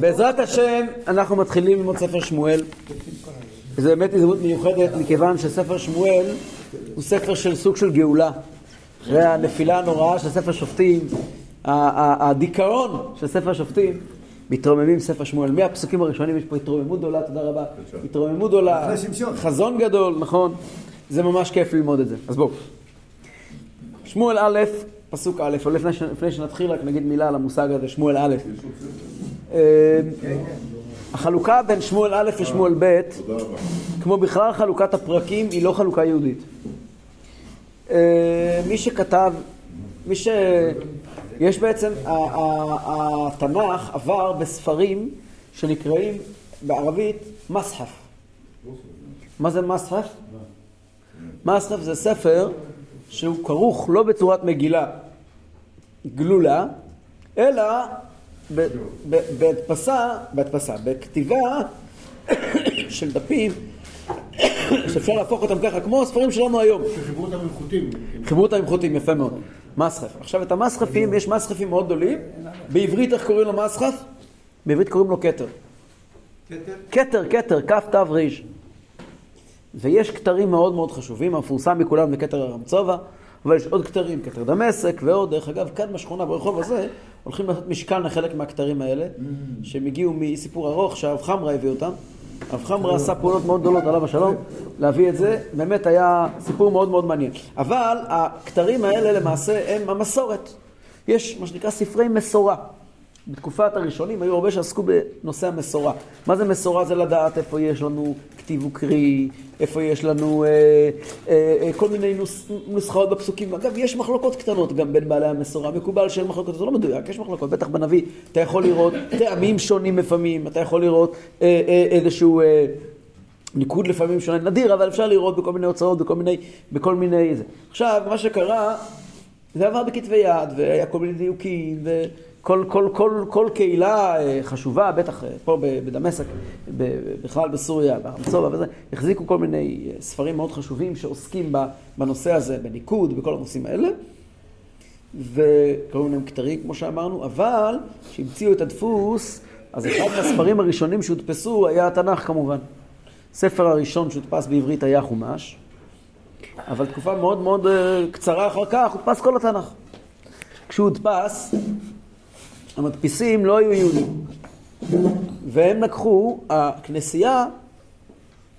בעזרת השם, אנחנו מתחילים ללמוד ספר שמואל. זו באמת הזדמנות מיוחדת, מכיוון שספר שמואל הוא ספר של סוג של גאולה. אחרי הנפילה הנוראה של ספר שופטים, הדיכאון של ספר שופטים, מתרוממים ספר שמואל. מהפסוקים הראשונים יש פה התרוממות גדולה, תודה רבה. התרוממות גדולה. חזון גדול, נכון. זה ממש כיף ללמוד את זה. אז בואו. שמואל א', פסוק א', אבל לפני, לפני שנתחיל רק נגיד מילה על המושג הזה, שמואל א'. אה, החלוקה בין שמואל א' ושמואל ב', כמו בכלל חלוקת הפרקים, היא לא חלוקה יהודית. אה, מי שכתב, מי ש... יש בעצם, התנ"ך עבר בספרים שנקראים בערבית מסחף. מה זה מסחף? מסחף זה ספר שהוא כרוך לא בצורת מגילה גלולה, אלא בהדפסה, בהדפסה, בכתיבה של דפים שאפשר להפוך אותם ככה, כמו הספרים שלנו היום. שחיברו אותם עם חוטים. חיברו אותם עם חוטים, יפה מאוד. מסחף. עכשיו את המסחפים, יש מסחפים מאוד גדולים. בעברית איך קוראים לו מסחף? בעברית קוראים לו כתר. כתר, כתר, כף תו ריש. ויש כתרים מאוד מאוד חשובים, המפורסם מכולם זה כתר הרמצובה, אבל יש עוד כתרים, כתר דמשק ועוד, דרך אגב, כאן בשכונה, ברחוב הזה, הולכים לעשות משכן לחלק מהכתרים האלה, שהם הגיעו מסיפור ארוך שהרב חמרה הביא אותם. הרב חמרה עשה פעולות מאוד גדולות, עליו השלום, להביא את זה, באמת היה סיפור מאוד מאוד מעניין. אבל הכתרים האלה למעשה הם המסורת. יש מה שנקרא ספרי מסורה. בתקופת הראשונים היו הרבה שעסקו בנושא המסורה. מה זה מסורה? זה לדעת איפה יש לנו כתיב וקריא, איפה יש לנו אה, אה, אה, כל מיני נוס, נוסחאות בפסוקים. אגב, יש מחלוקות קטנות גם בין בעלי המסורה. מקובל שאין מחלוקות, זה לא מדויק, יש מחלוקות. בטח בנביא אתה יכול לראות טעמים שונים לפעמים, אתה יכול לראות אה, אה, איזשהו... אה, ניקוד לפעמים שונה, נדיר, אבל אפשר לראות בכל מיני הוצאות, בכל מיני, בכל מיני זה. עכשיו, מה שקרה, זה עבר בכתבי יד, והיה כל מיני דיוקים, וכל כל, כל, כל קהילה אה, חשובה, בטח אה, פה בדמשק, בכלל בסוריה, ברמצובה וזה, החזיקו כל מיני אה, ספרים מאוד חשובים שעוסקים בנושא הזה, בניקוד, בכל הנושאים האלה. וקראו להם כתרים, כמו שאמרנו, אבל כשהמציאו את הדפוס, אז אחד מהספרים הראשונים שהודפסו היה התנ"ך כמובן. הספר הראשון שהודפס בעברית היה חומש, אבל תקופה מאוד מאוד קצרה אחר כך הודפס כל התנ"ך. כשהוא הודפס, המדפיסים לא היו יהודים, והם לקחו, הכנסייה,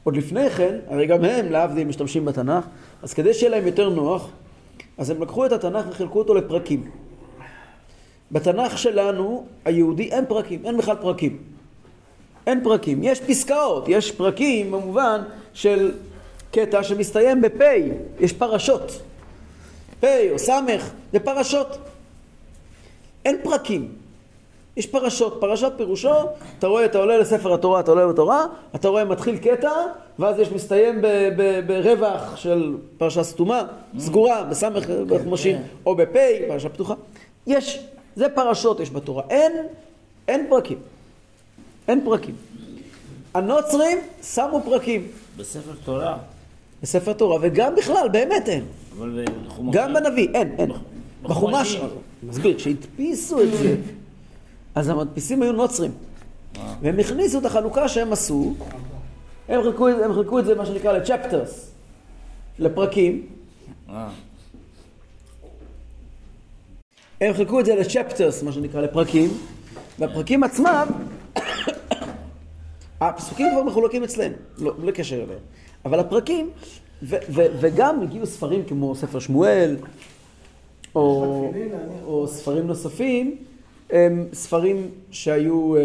עוד לפני כן, הרי גם הם להבדיל משתמשים בתנ"ך, אז כדי שיהיה להם יותר נוח, אז הם לקחו את התנ"ך וחילקו אותו לפרקים. בתנ"ך שלנו, היהודי, אין פרקים, אין בכלל פרקים. אין פרקים. יש פסקאות, יש פרקים במובן של קטע שמסתיים בפ', יש פרשות. פ' או ס', זה פרשות. אין פרקים. יש פרשות. פרשת פירושו, אתה רואה, אתה עולה לספר התורה, אתה עולה בתורה, אתה רואה מתחיל קטע, ואז יש מסתיים ברווח של פרשה סתומה, סגורה, בסמך בחומשים, או בפ', פרשה פתוחה. יש, זה פרשות יש בתורה. אין, אין פרקים. אין פרקים. הנוצרים שמו פרקים בספר תורה, בספר תורה, וגם בכלל, באמת אין. אבל בחומשים. גם בנביא, אין, אין. בחומש, בחומשים. מסביר, כשהדפיסו את זה, אז המדפיסים היו נוצרים. והם הכניסו את החלוקה שהם עשו, הם חילקו, את- הם חילקו את זה, מה שנקרא, לצ'פטרס, לפרקים. הם חילקו את זה לצ'פטרס, מה שנקרא, לפרקים, והפרקים עצמם, הפסוקים כבר מחולקים אצלנו, לא, בלי קשר אליהם. אבל הפרקים, ו- ו- וגם הגיעו ספרים כמו ספר שמואל, או, או ספרים נוספים, הם ספרים שהיו אה,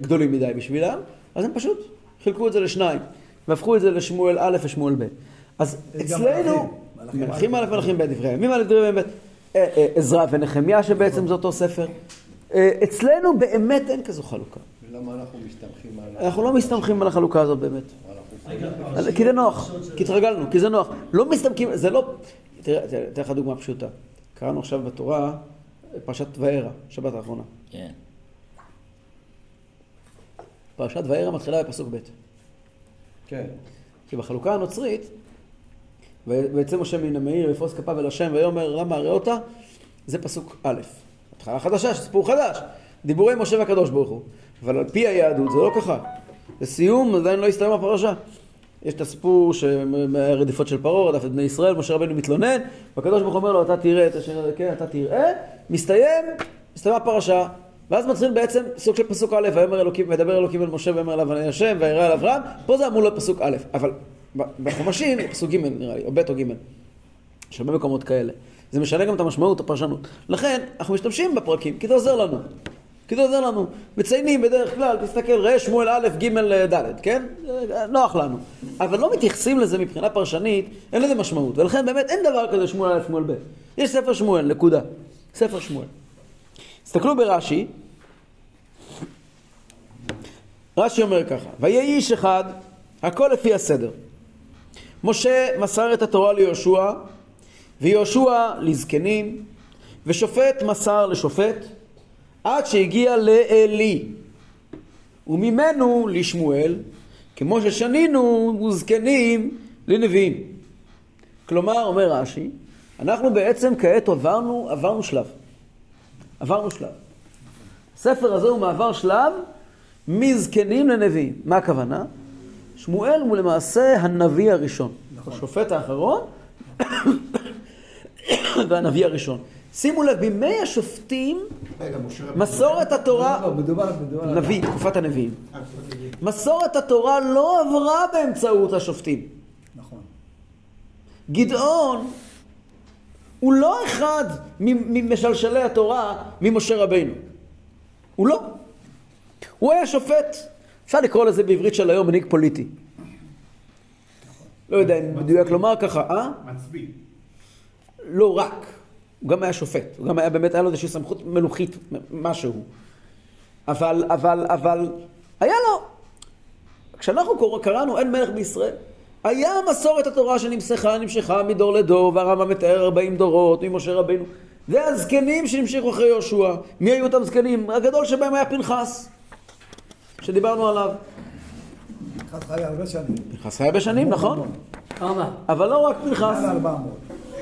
גדולים מדי בשבילם, אז הם פשוט חילקו את זה לשניים, והפכו את זה לשמואל א' ושמואל ב'. אז אצלנו, מלכים, מלכים א' ומלכים ב', דברי הימים א' דברי הימים ב', אה, אה, עזרא ונחמיה שבעצם זה אותו ספר. אצלנו באמת אין כזו חלוקה. למה אנחנו מסתמכים על... אנחנו לא מסתמכים על החלוקה הזאת באמת. כי זה נוח, כי התרגלנו, כי זה נוח. לא מסתמכים, זה לא... תראה, אתן לך דוגמה פשוטה. קראנו עכשיו בתורה פרשת וארא, שבת האחרונה. כן. פרשת וארא מתחילה בפסוק ב'. כן. כי בחלוקה הנוצרית, ויצא משה מן המאיר ויפרוס כפיו אל השם ויאמר למה אראה אותה, זה פסוק א'. התחלה חדשה, סיפור חדש. דיבורי משה והקדוש ברוך הוא. אבל על פי היהדות זה לא ככה. לסיום, עדיין לא הסתיים הפרשה. יש את הסיפור מהרדיפות של פרעה, רדף את בני ישראל, משה רבנו מתלונן, והקדוש ברוך הוא אומר לו, אתה תראה את אשר, כן, אתה תראה, מסתיים, מסתיימה הפרשה. ואז מתחיל בעצם סוג של פסוק א', ויאמר אלוקים, וידבר אלוקים אל משה ויאמר אליו אני השם, וירא אל אברהם, פה זה אמור להיות פסוק א', אבל בחומשים, פסוק ג' נראה לי, או ב' או ג', יש הרבה מקומות כאלה. זה משנה גם את המשמעות, הפרשנות. לכן, אנחנו משתמשים בפרקים, כי זה עוזר לנו. כי זה עוזר לנו. מציינים בדרך כלל, תסתכל, ראה שמואל א', ג', ד', כן? נוח לנו. אבל לא מתייחסים לזה מבחינה פרשנית, אין לזה משמעות. ולכן באמת אין דבר כזה שמואל א', שמואל ב'. יש ספר שמואל, נקודה. ספר שמואל. תסתכלו ברש"י. רש"י אומר ככה, ויהי איש אחד, הכל לפי הסדר. משה מסר את התורה ליהושע, ויהושע לזקנים, ושופט מסר לשופט, עד שהגיע לעלי, וממנו לשמואל, כמו ששנינו וזקנים לנביאים. כלומר, אומר רש"י, אנחנו בעצם כעת עברנו, עברנו שלב. עברנו שלב. הספר הזה הוא מעבר שלב מזקנים לנביאים. מה הכוונה? שמואל הוא למעשה הנביא הראשון. נכון. השופט האחרון והנביא הראשון. שימו לב, בימי השופטים, מסורת התורה, לא, מדובר, מדובר. נביא, תקופת הנביאים. מסורת התורה לא עברה באמצעות השופטים. נכון. גדעון הוא לא אחד ממשלשלי התורה ממשה רבינו. הוא לא. הוא היה שופט. אפשר לקרוא לזה בעברית של היום מנהיג פוליטי. לא יודע אם מדויק לומר ככה, אה? מצביא. לא רק. הוא גם היה שופט. הוא גם היה באמת, היה לו איזושהי סמכות מלוכית, משהו. אבל, אבל, אבל, היה לו. כשאנחנו קראנו אין מלך בישראל, היה מסורת התורה שנמשכה, נמשכה מדור לדור, והרמב"ם מתאר 40 דורות ממשה רבינו. והזקנים שנמשכו אחרי יהושע. מי היו אותם זקנים? הגדול שבהם היה פנחס, שדיברנו עליו. פנחס חי הרבה שנים. פנחס חי הרבה שנים, נכון. כמה? אבל לא רק פנחס. מעל 400.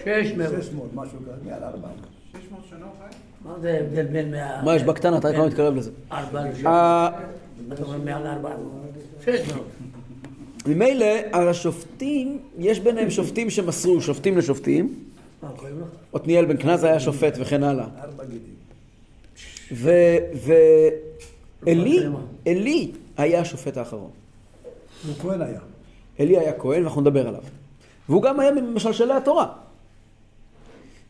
שש מאות. 600, משהו כזה, מעל 400. 600 שנה חי? מה זה ההבדל בין. מה יש בקטנה? אתה כבר מתקרב לזה. ארבע לשש? אה, אתה אומר מעל ארבע? שש מאות. ממילא, על השופטים, יש ביניהם שופטים שמסרו, שופטים לשופטים. לך? עתניאל בן קנז היה שופט וכן הלאה. ועלי, עלי היה השופט האחרון. הוא כהן היה. עלי היה כהן, ואנחנו נדבר עליו. והוא גם היה ממשלשלי התורה.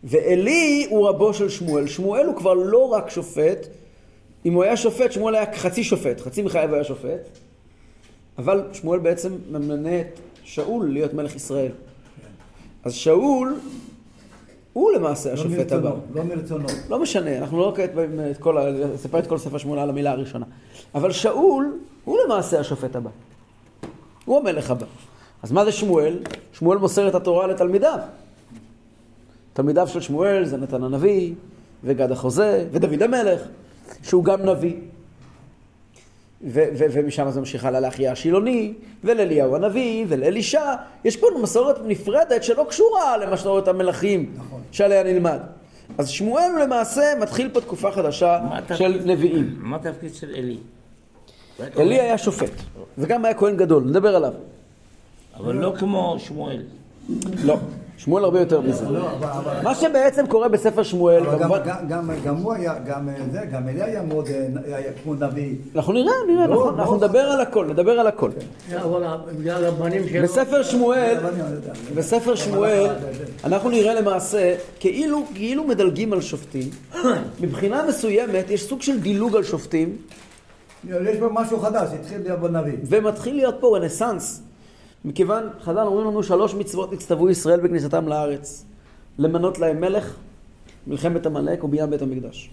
ועלי הוא רבו של שמואל. שמואל הוא כבר לא רק שופט, אם הוא היה שופט, שמואל היה חצי שופט, חצי מחייו היה שופט, אבל שמואל בעצם ממנה את שאול להיות מלך ישראל. אז שאול, הוא למעשה לא השופט הבא. מרצונו, לא מרצונו. לא משנה, אנחנו לא כעת באים את כל, לספר את כל ספר שמואל על המילה הראשונה. אבל שאול, הוא למעשה השופט הבא. הוא המלך הבא. אז מה זה שמואל? שמואל מוסר את התורה לתלמידיו. תלמידיו של שמואל זה נתן הנביא, וגד החוזה, ודוד המלך, שהוא גם נביא. ו- ו- ומשם זה ממשיך הלאה לאחיה השילוני, ולאליהו הנביא, ולאלישע. יש פה מסורת נפרדת שלא קשורה למסורת המלכים נכון. שעליה נלמד. אז שמואל למעשה מתחיל פה תקופה חדשה של נביאים. מה התפקיד של עלי? עלי היה שופט, וגם היה כהן גדול, נדבר עליו. אבל לא כמו שמואל. לא, שמואל הרבה יותר מזה. לא, אבל- אבל- מה שבעצם קורה בספר שמואל, גם- כמובן... הוא היה, גם אה, זה, גם אלי היה מאוד, אה, כמו נביא. אנחנו נראה, נראה, נכון. אנחנו נדבר על הכל, נדבר על הכל. שלו... בספר שמואל. בספר שמואל, אנחנו נראה למעשה כאילו, כאילו מדלגים על שופטים. מבחינה מסוימת יש סוג של דילוג על שופטים, יש פה משהו חדש, התחיל להיות בנביא. ומתחיל להיות פה רנסאנס. מכיוון, חז"ל אומרים לנו שלוש מצוות הצטוו ישראל בכניסתם לארץ. למנות להם מלך, מלחמת עמלק ובניין בית המקדש.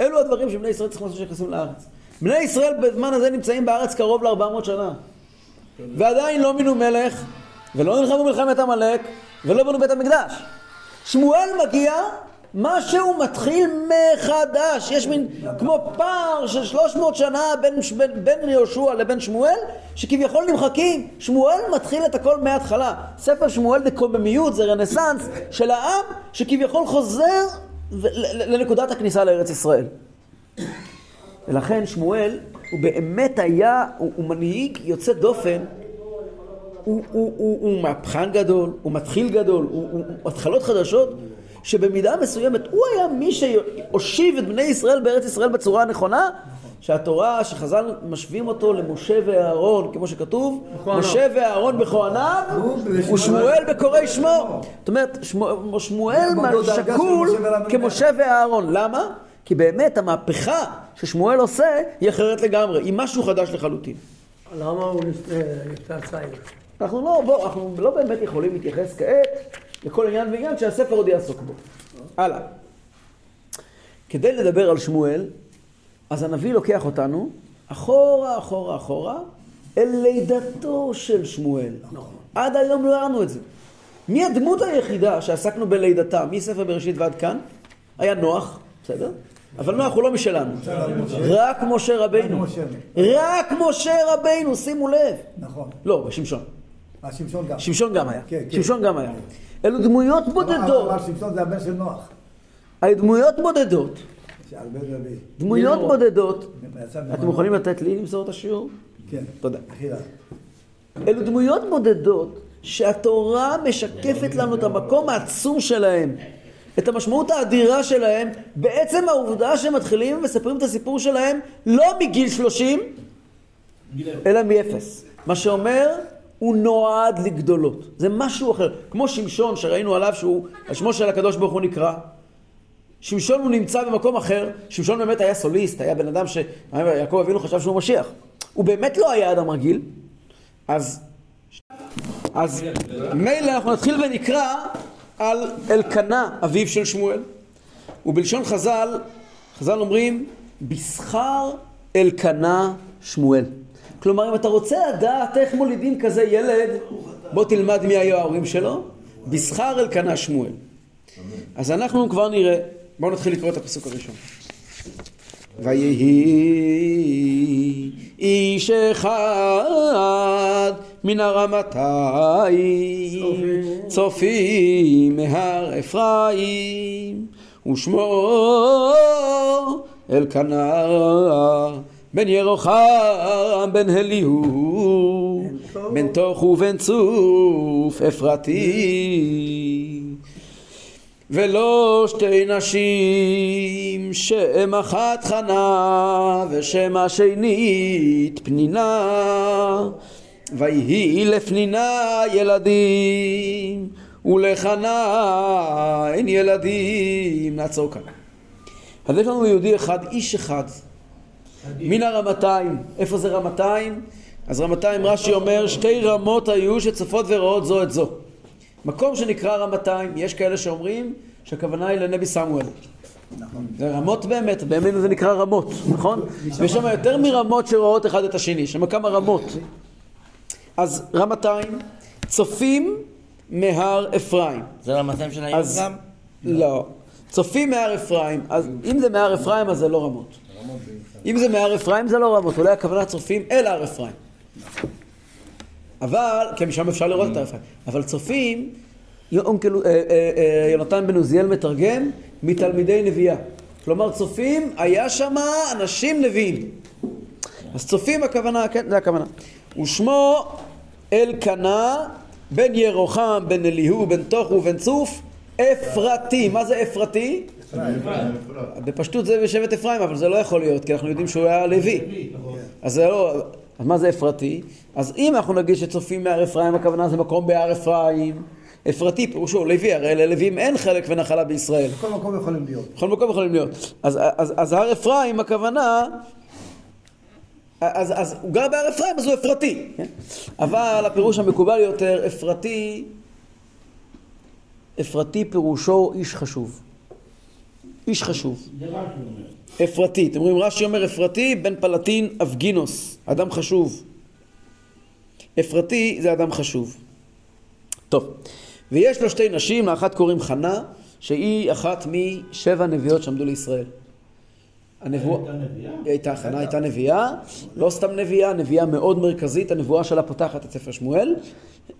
אלו הדברים שבני ישראל צריכים לעשות כשנכנסים לארץ. בני ישראל בזמן הזה נמצאים בארץ קרוב ל-400 שנה. ועדיין לא מינו מלך, ולא נלחמו מלחמת עמלק, ולא בנו בית המקדש. שמואל מגיע, משהו מתחיל מחדש. יש מין כמו פער של 300 שנה בין, בין, בין יהושע לבין שמואל, שכביכול נמחקים. שמואל מתחיל את הכל מההתחלה. ספר שמואל זה קוממיות, זה רנסאנס של העם שכביכול חוזר לנקודת הכניסה לארץ ישראל. ולכן שמואל הוא באמת היה, הוא, הוא מנהיג יוצא דופן, הוא, הוא, הוא, הוא מהפכן גדול, הוא מתחיל גדול, הוא, הוא, הוא התחלות חדשות, שבמידה מסוימת הוא היה מי שהושיב את בני ישראל בארץ ישראל בצורה הנכונה, שהתורה, שחז"ל משווים אותו למשה ואהרון, כמו שכתוב, משה ואהרון בכהניו, ושמואל בקוראי שמו. זאת אומרת, שמו- שמואל שקול משה ואהרון. כמשה ואהרון. למה? כי באמת המהפכה ששמואל עושה היא אחרת לגמרי, היא משהו חדש לחלוטין. למה הוא נפטר נפטר צעיר? אנחנו לא, בוא, אנחנו לא באמת יכולים להתייחס כעת לכל עניין ועניין שהספר עוד יעסוק בו. הלאה. כדי לדבר על שמואל, אז הנביא לוקח אותנו אחורה, אחורה, אחורה, אל לידתו של שמואל. עד היום לא הרנו את זה. מי הדמות היחידה שעסקנו בלידתה, מספר בראשית ועד כאן? היה נוח, בסדר? אבל נוח הוא לא משלנו. רק משה רבינו. רק משה. רבינו, שימו לב. נכון. לא, שמשון. אה, שמשון גם. שמשון גם היה. כן, כן. שמשון גם היה. אלו דמויות בודדות. אבל שמשון זה הבן של נוח. היו דמויות בודדות. דמויות. בודדות. אתם. מוכנים לתת לי למסור את השיעור? כן. תודה. מחילה. אלו דמויות בודדות שהתורה משקפת לנו את המקום העצום שלהם, את המשמעות האדירה שלהם, בעצם העובדה שהם מתחילים ומספרים את הסיפור שלהם לא מגיל 30, אלא מאפס. מה שאומר, הוא נועד לגדולות. זה משהו אחר. כמו שמשון שראינו עליו שהוא, על שמו של הקדוש ברוך הוא נקרא. שמשון הוא נמצא במקום אחר, שמשון באמת היה סוליסט, היה בן אדם שיעקב אבינו חשב שהוא משיח. הוא באמת לא היה אדם רגיל, אז, אז מילא אנחנו נתחיל ונקרא על אלקנה, אביו של שמואל. ובלשון חז"ל, חז"ל אומרים, בשכר אלקנה שמואל. כלומר, אם אתה רוצה לדעת איך מולידים כזה ילד, בוא תלמד מי היו ההורים שלו, בשכר אלקנה שמואל. אז אנחנו כבר נראה, בואו נתחיל לקרוא את הפסוק הראשון. ויהי איש אחד מן הרמתיים צופי מהר אפרים ושמו אלקנה בן ירוחם בן אליהו בן תוך ובן צוף אפרתי ולא שתי נשים, שם אחת חנה ושם השנית פנינה. ויהי לפנינה ילדים, ולחנה אין ילדים. נעצור כאן. אז יש לנו יהודי אחד, איש אחד, מן הרמתיים. איפה זה רמתיים? אז רמתיים, רש"י אומר, שתי רמות היו שצופות ורואות זו את זו. מקום שנקרא רמתיים, יש כאלה שאומרים שהכוונה היא לנבי סמואל. זה רמות באמת, בימינו זה נקרא רמות, נכון? ויש שם יותר מרמות שרואות אחד את השני, יש שם כמה רמות. אז רמתיים, צופים מהר אפרים. זה רמתם של היום אז גם? לא. צופים מהר אפרים, אז אם זה מהר אפרים אז זה לא רמות. אם זה מהר אפרים זה לא רמות, אולי הכוונה צופים אל הר אפרים. אבל, כי משם אפשר לראות את הר אפרים. אבל צופים, אה, אה, אה, יונתן בן עוזיאל מתרגם, מתלמידי נביאה. כלומר צופים, היה שם אנשים נביאים. אז צופים הכוונה, כן, זה הכוונה. ושמו אלקנה בן ירוחם בן אליהו בן תוך ובן צוף אפרתי. מה זה אפרתי? בפשטות זה בשבט אפרים, אבל זה לא יכול להיות, כי אנחנו יודעים שהוא היה לוי. אז זה לא... אז מה זה אפרתי? אז אם אנחנו נגיד שצופים מהר אפרים, הכוונה זה מקום בהר אפרים. אפרתי פירושו לוי, הרי ללווים אין חלק ונחלה בישראל. בכל מקום יכולים להיות. בכל מקום יכולים להיות. אז, אז, אז הר אפרים, הכוונה, אז, אז הוא גר בהר אפרים, אז הוא אפרתי. כן? אבל הפירוש המקובל יותר, אפרתי, אפרתי פירושו איש חשוב. איש חשוב. אפרתי. אתם רואים, רש"י אומר אפרתי, בן פלטין אבגינוס, אדם חשוב. אפרתי זה אדם חשוב. טוב, ויש לו שתי נשים, לאחת קוראים חנה, שהיא אחת משבע נביאות שעמדו לישראל. הנבואה... היא הייתה חנה, הייתה נביאה, לא סתם נביאה, נביאה מאוד מרכזית, הנבואה שלה פותחת את ספר שמואל.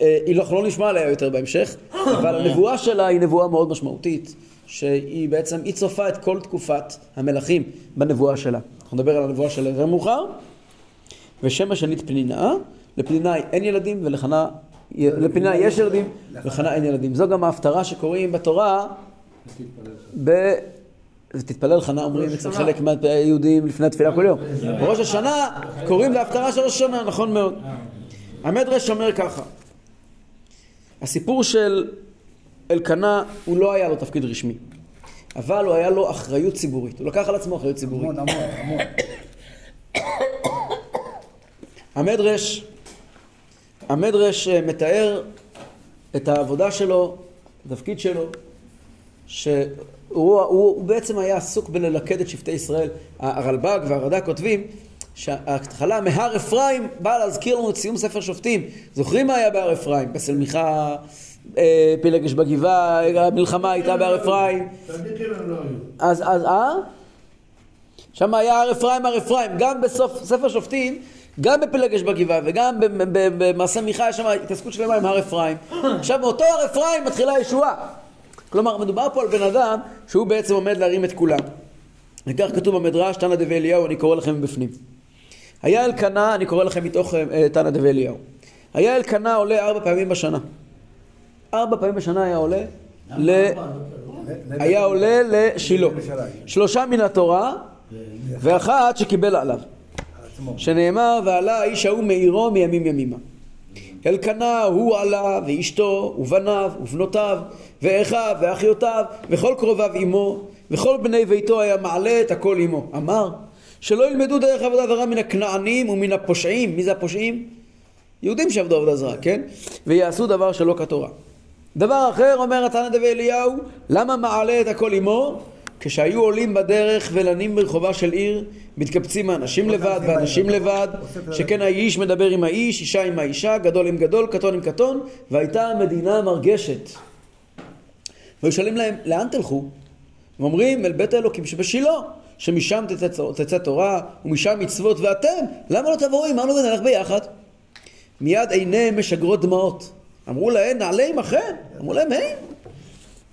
אה, היא לא, לא נשמע עליה יותר בהמשך, אבל הנבואה שלה היא נבואה מאוד משמעותית, שהיא בעצם, היא צופה את כל תקופת המלכים בנבואה שלה. אנחנו נדבר על הנבואה של יותר מאוחר. ושם השנית פנינה, לפנינה אין ילדים ולחנה, לפנינה יש ילדים, ולחנה אין ילדים. זו גם ההפטרה שקוראים בתורה, ב... ותתפלל חנה אומרים אצל חלק מהיהודים לפני התפילה כל יום. בראש השנה קוראים להפטרה של ראש השנה, נכון מאוד. המדרש אומר ככה, הסיפור של אלקנה, הוא לא היה לו תפקיד רשמי, אבל הוא היה לו אחריות ציבורית, הוא לקח על עצמו אחריות ציבורית. המון, המון, המון. המדרש, המדרש אה, מתאר את העבודה שלו, התפקיד שלו, שהוא הוא, הוא בעצם היה עסוק בללכד את שבטי ישראל. הרלב"ג והרד"ק כותבים שההתחלה מהר אפרים באה להזכיר לנו את סיום ספר שופטים. זוכרים מה היה בהר אפרים? פסל מיכה, פילגש בגבעה, המלחמה הייתה בהר אפרים. אז, אז, אה? שם היה הר אפרים, הר אפרים. גם בסוף ספר שופטים, גם בפלגש בגבעה וגם במעשה מיכה יש שם התעסקות שלמה עם הר אפרים. עכשיו מאותו הר אפרים מתחילה הישועה. כלומר, מדובר פה על בן אדם שהוא בעצם עומד להרים את כולם. וכך כתוב במדרש, תנא דבי אליהו, אני קורא לכם מבפנים. היה אלקנה, אני קורא לכם מתוך אה, תנא דבי אליהו. היה אלקנה עולה ארבע פעמים בשנה. ארבע פעמים בשנה היה עולה ל... היה עולה לשילה. שלושה מן התורה ואחת שקיבל עליו. שנאמר, ועלה האיש ההוא מעירו מימים ימימה. אלקנה הוא עלה ואשתו ובניו ובנותיו ואחיו ואחיותיו וכל קרוביו עמו וכל בני ביתו היה מעלה את הכל עמו. אמר שלא ילמדו דרך עבודה זרה מן הכנענים ומן הפושעים. מי זה הפושעים? יהודים שעבדו עבודה זרה, כן? ויעשו דבר שלא כתורה. דבר אחר אומר התנא דבי אליהו, למה מעלה את הכל עמו? כשהיו עולים בדרך ולנים ברחובה של עיר, מתקבצים האנשים לבד והאנשים לבד, שכן האיש מדבר עם האיש, אישה עם האישה, גדול עם גדול, קטון עם קטון, והייתה המדינה מרגשת. והיו שואלים להם, לאן תלכו? הם אומרים, אל בית האלוקים שבשילה, שמשם תצא, תצא תורה ומשם מצוות, ואתם, למה לא תבואו עמנו ונלך ביחד? מיד עיניהם משגרות דמעות. אמרו להם, נעלה עמכם? אמרו להם, היי,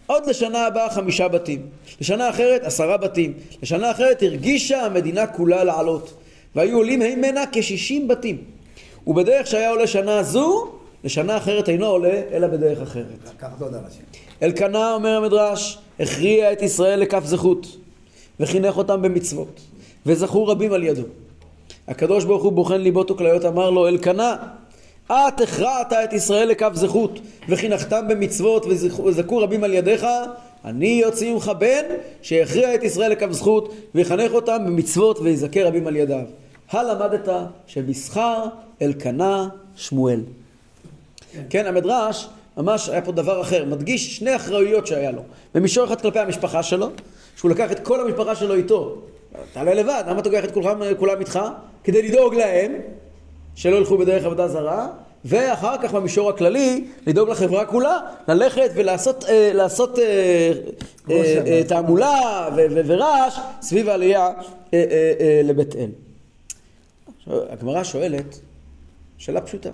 עוד לשנה הבאה חמישה בתים, לשנה אחרת עשרה בתים, לשנה אחרת הרגישה המדינה כולה לעלות, והיו עולים הימנה כשישים בתים. ובדרך שהיה עולה שנה זו, לשנה אחרת אינו עולה, אלא בדרך אחרת. לקחת עוד אנשים. אלקנה, אומר המדרש, הכריע את ישראל לכף זכות, וחינך אותם במצוות, וזכו רבים על ידו. הקדוש ברוך הוא בוחן ליבות וכליות, אמר לו, אלקנה, את הכרעת את ישראל לכף זכות, וחינכתם במצוות וזכו רבים על ידיך, אני יוציא ממך בן שיכריע את ישראל לכף זכות, ויחנך אותם במצוות ויזכה רבים על ידיו. הלמדת שבשכר אלקנה שמואל. כן. המדרש, ממש היה פה דבר אחר, מדגיש שני אחראויות שהיה לו. במישור אחד כלפי המשפחה שלו, שהוא לקח את כל המשפחה שלו איתו. תעלה לבד, למה אתה לוקח את כולם, כולם איתך? כדי לדאוג להם, שלא ילכו בדרך עבודה זרה, ואחר כך במישור הכללי, לדאוג לחברה כולה, ללכת ולעשות אה, לעשות, אה, אה, אה, תעמולה ו- ו- ורעש סביב העלייה אה, אה, אה, לבית אל. הגמרא שואלת, שאלה פשוטה.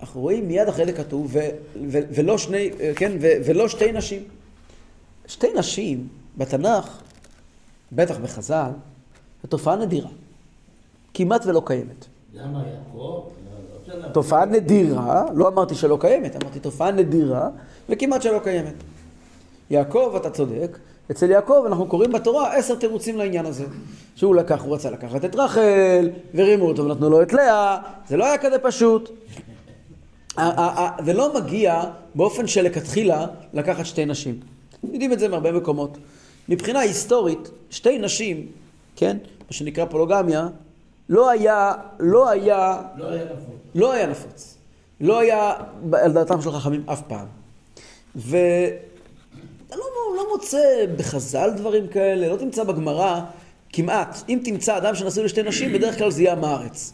אנחנו רואים מיד אחרי זה כתוב, ו- ו- ולא, שני, אה, כן, ו- ולא שתי נשים. שתי נשים בתנ"ך, בטח בחז"ל, זו תופעה נדירה. כמעט ולא קיימת. לא, תופעה נדירה, לא אמרתי שלא קיימת, אמרתי תופעה נדירה וכמעט שלא קיימת. יעקב, אתה צודק, אצל יעקב אנחנו קוראים בתורה עשר תירוצים לעניין הזה. שהוא לקח, הוא רצה לקחת את רחל, ורימו אותו ונתנו לו את לאה, זה לא היה כזה פשוט. זה לא מגיע באופן שלכתחילה לקחת שתי נשים. יודעים את זה מהרבה מקומות. מבחינה היסטורית, שתי נשים, כן, מה שנקרא פולוגמיה, לא היה, לא היה, לא היה נפוץ. לא היה נפוץ. לא היה על דעתם של חכמים אף פעם. ואתה לא, לא מוצא בחז"ל דברים כאלה, לא תמצא בגמרא כמעט. אם תמצא אדם שנשוי לשתי נשים, בדרך כלל זה יהיה עם הארץ.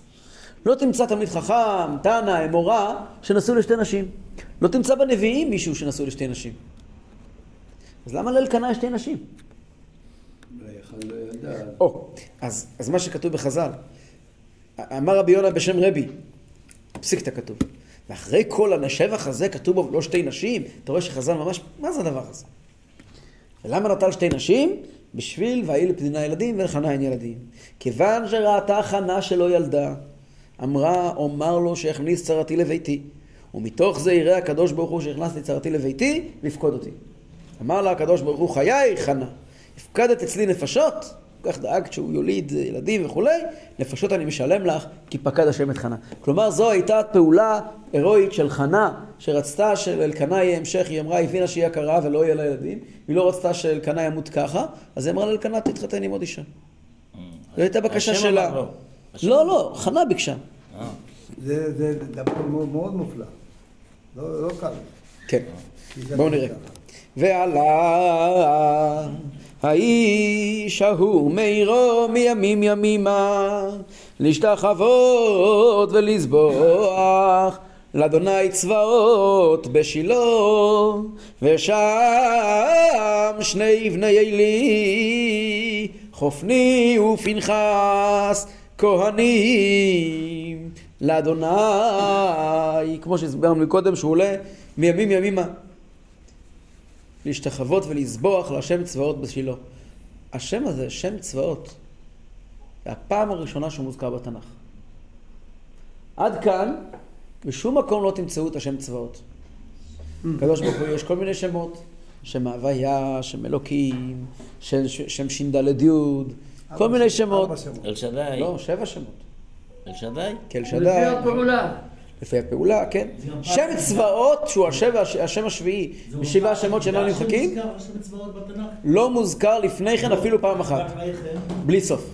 לא תמצא תלמיד חכם, תנא, אמורה, שנשוי לשתי נשים. לא תמצא בנביאים מישהו שנשוי לשתי נשים. אז למה לאלקנה יש שתי נשים? או, אז, אז מה שכתוב בחז"ל, אמר רבי יונה בשם רבי, פסיקתא כתוב, ואחרי כל השבח הזה כתוב בו לא שתי נשים, אתה רואה שחז"ל ממש, מה זה הדבר הזה? ולמה נטל שתי נשים? בשביל ויהי לפנינה ילדים ולחנה אין ילדים. כיוון שראתה חנה שלא ילדה, אמרה, אומר לו שהכניס צרתי לביתי. ומתוך זה יראה הקדוש ברוך הוא שהכנסתי צרתי לביתי, לפקוד אותי. אמר לה הקדוש ברוך הוא, חיי חנה, הפקדת אצלי נפשות, כך דאגת שהוא יוליד ילדים וכולי, נפשות אני משלם לך, כי פקד השם את חנה. כלומר, זו הייתה פעולה הירואית של חנה, שרצתה שלאלקנה יהיה המשך, היא אמרה, הבינה שהיא הכרה ולא יהיה לה ילדים, היא לא רצתה שאלקנה ימות ככה, אז היא אמרה לאלקנה, תתחתן עם עוד אישה. זו הייתה בקשה שלה. השם לא, לא, חנה ביקשה. אה. זה דבר מאוד מופלא. לא לא קל. כן. בואו. נראה. ועלה האיש ההוא מאירו מימים ימימה להשתחוות ולזבוח לאדוני צבאות בשילה ושם שני בני עלי חופני ופנחס כהנים לאדוני כמו שהסברנו קודם שהוא עולה מימים ימימה להשתחוות ולזבוח להשם צבאות בשילה. השם הזה, שם צבאות, זה הפעם הראשונה שהוא מוזכר בתנ"ך. עד כאן, בשום מקום לא תמצאו את השם צבאות. קדוש ברוך הוא, יש כל מיני שמות, שם הוויה, שם אלוקים, שם, שם ש"ד י', כל מיני שמות. אל שדי. לא, שבע שמות. אל שדי. כאל לפי שדי, הפעולה. לפי הפעולה, כן. שם צבאות, שהוא השם, השם השביעי, בשבעה השמות שאינם נמחקים, מוזכר השם צבאות בתנ"ך? לא מוזכר לפני כן אפילו פעם אחת. ויחן. בלי סוף.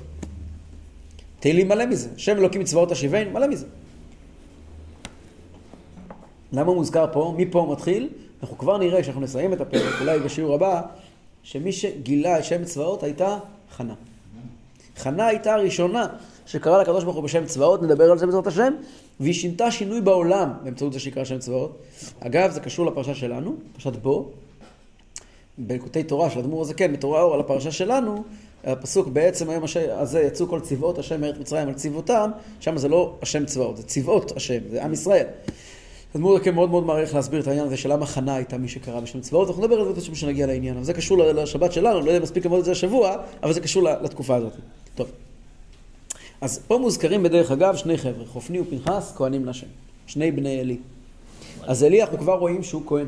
תהילים מלא מזה. שם אלוקים צבאות השיבנו, מלא מזה. למה הוא מוזכר פה? מפה הוא מתחיל? אנחנו כבר נראה, כשאנחנו נסיים את הפרק, אולי בשיעור הבא, שמי שגילה את שם צבאות הייתה חנה. חנה הייתה הראשונה שקראה לקדוש ברוך הוא בשם צבאות, נדבר על זה בעזרת השם, והיא שינתה שינוי בעולם באמצעות זה שהיא שם צבאות. אגב, זה קשור לפרשה שלנו, פרשת בו, בלקוטי תורה של אדמו"ר הזקן, בתורה אור על הפרשה שלנו, הפסוק בעצם היום הזה יצאו כל צבאות השם מארץ מצרים על צבאותם, שם זה לא השם צבאות, זה צבאות השם, זה עם ישראל. אדמו"ר הזקן מאוד מאוד מעריך להסביר את העניין הזה של למה חנה הייתה מי שקרא בשם צבאות, אנחנו נדבר על זה בשביל שנגיע לעניין, אבל זה קשור לשבת שלנו, לא יודע אם ללמוד את זה השבוע, אבל זה קשור לתקופה הזאת. טוב. אז פה מוזכרים בדרך אגב שני חבר'ה, חופני ופנחס, כהנים להשם. שני בני עלי. אז עלי אנחנו כבר רואים שהוא כהן.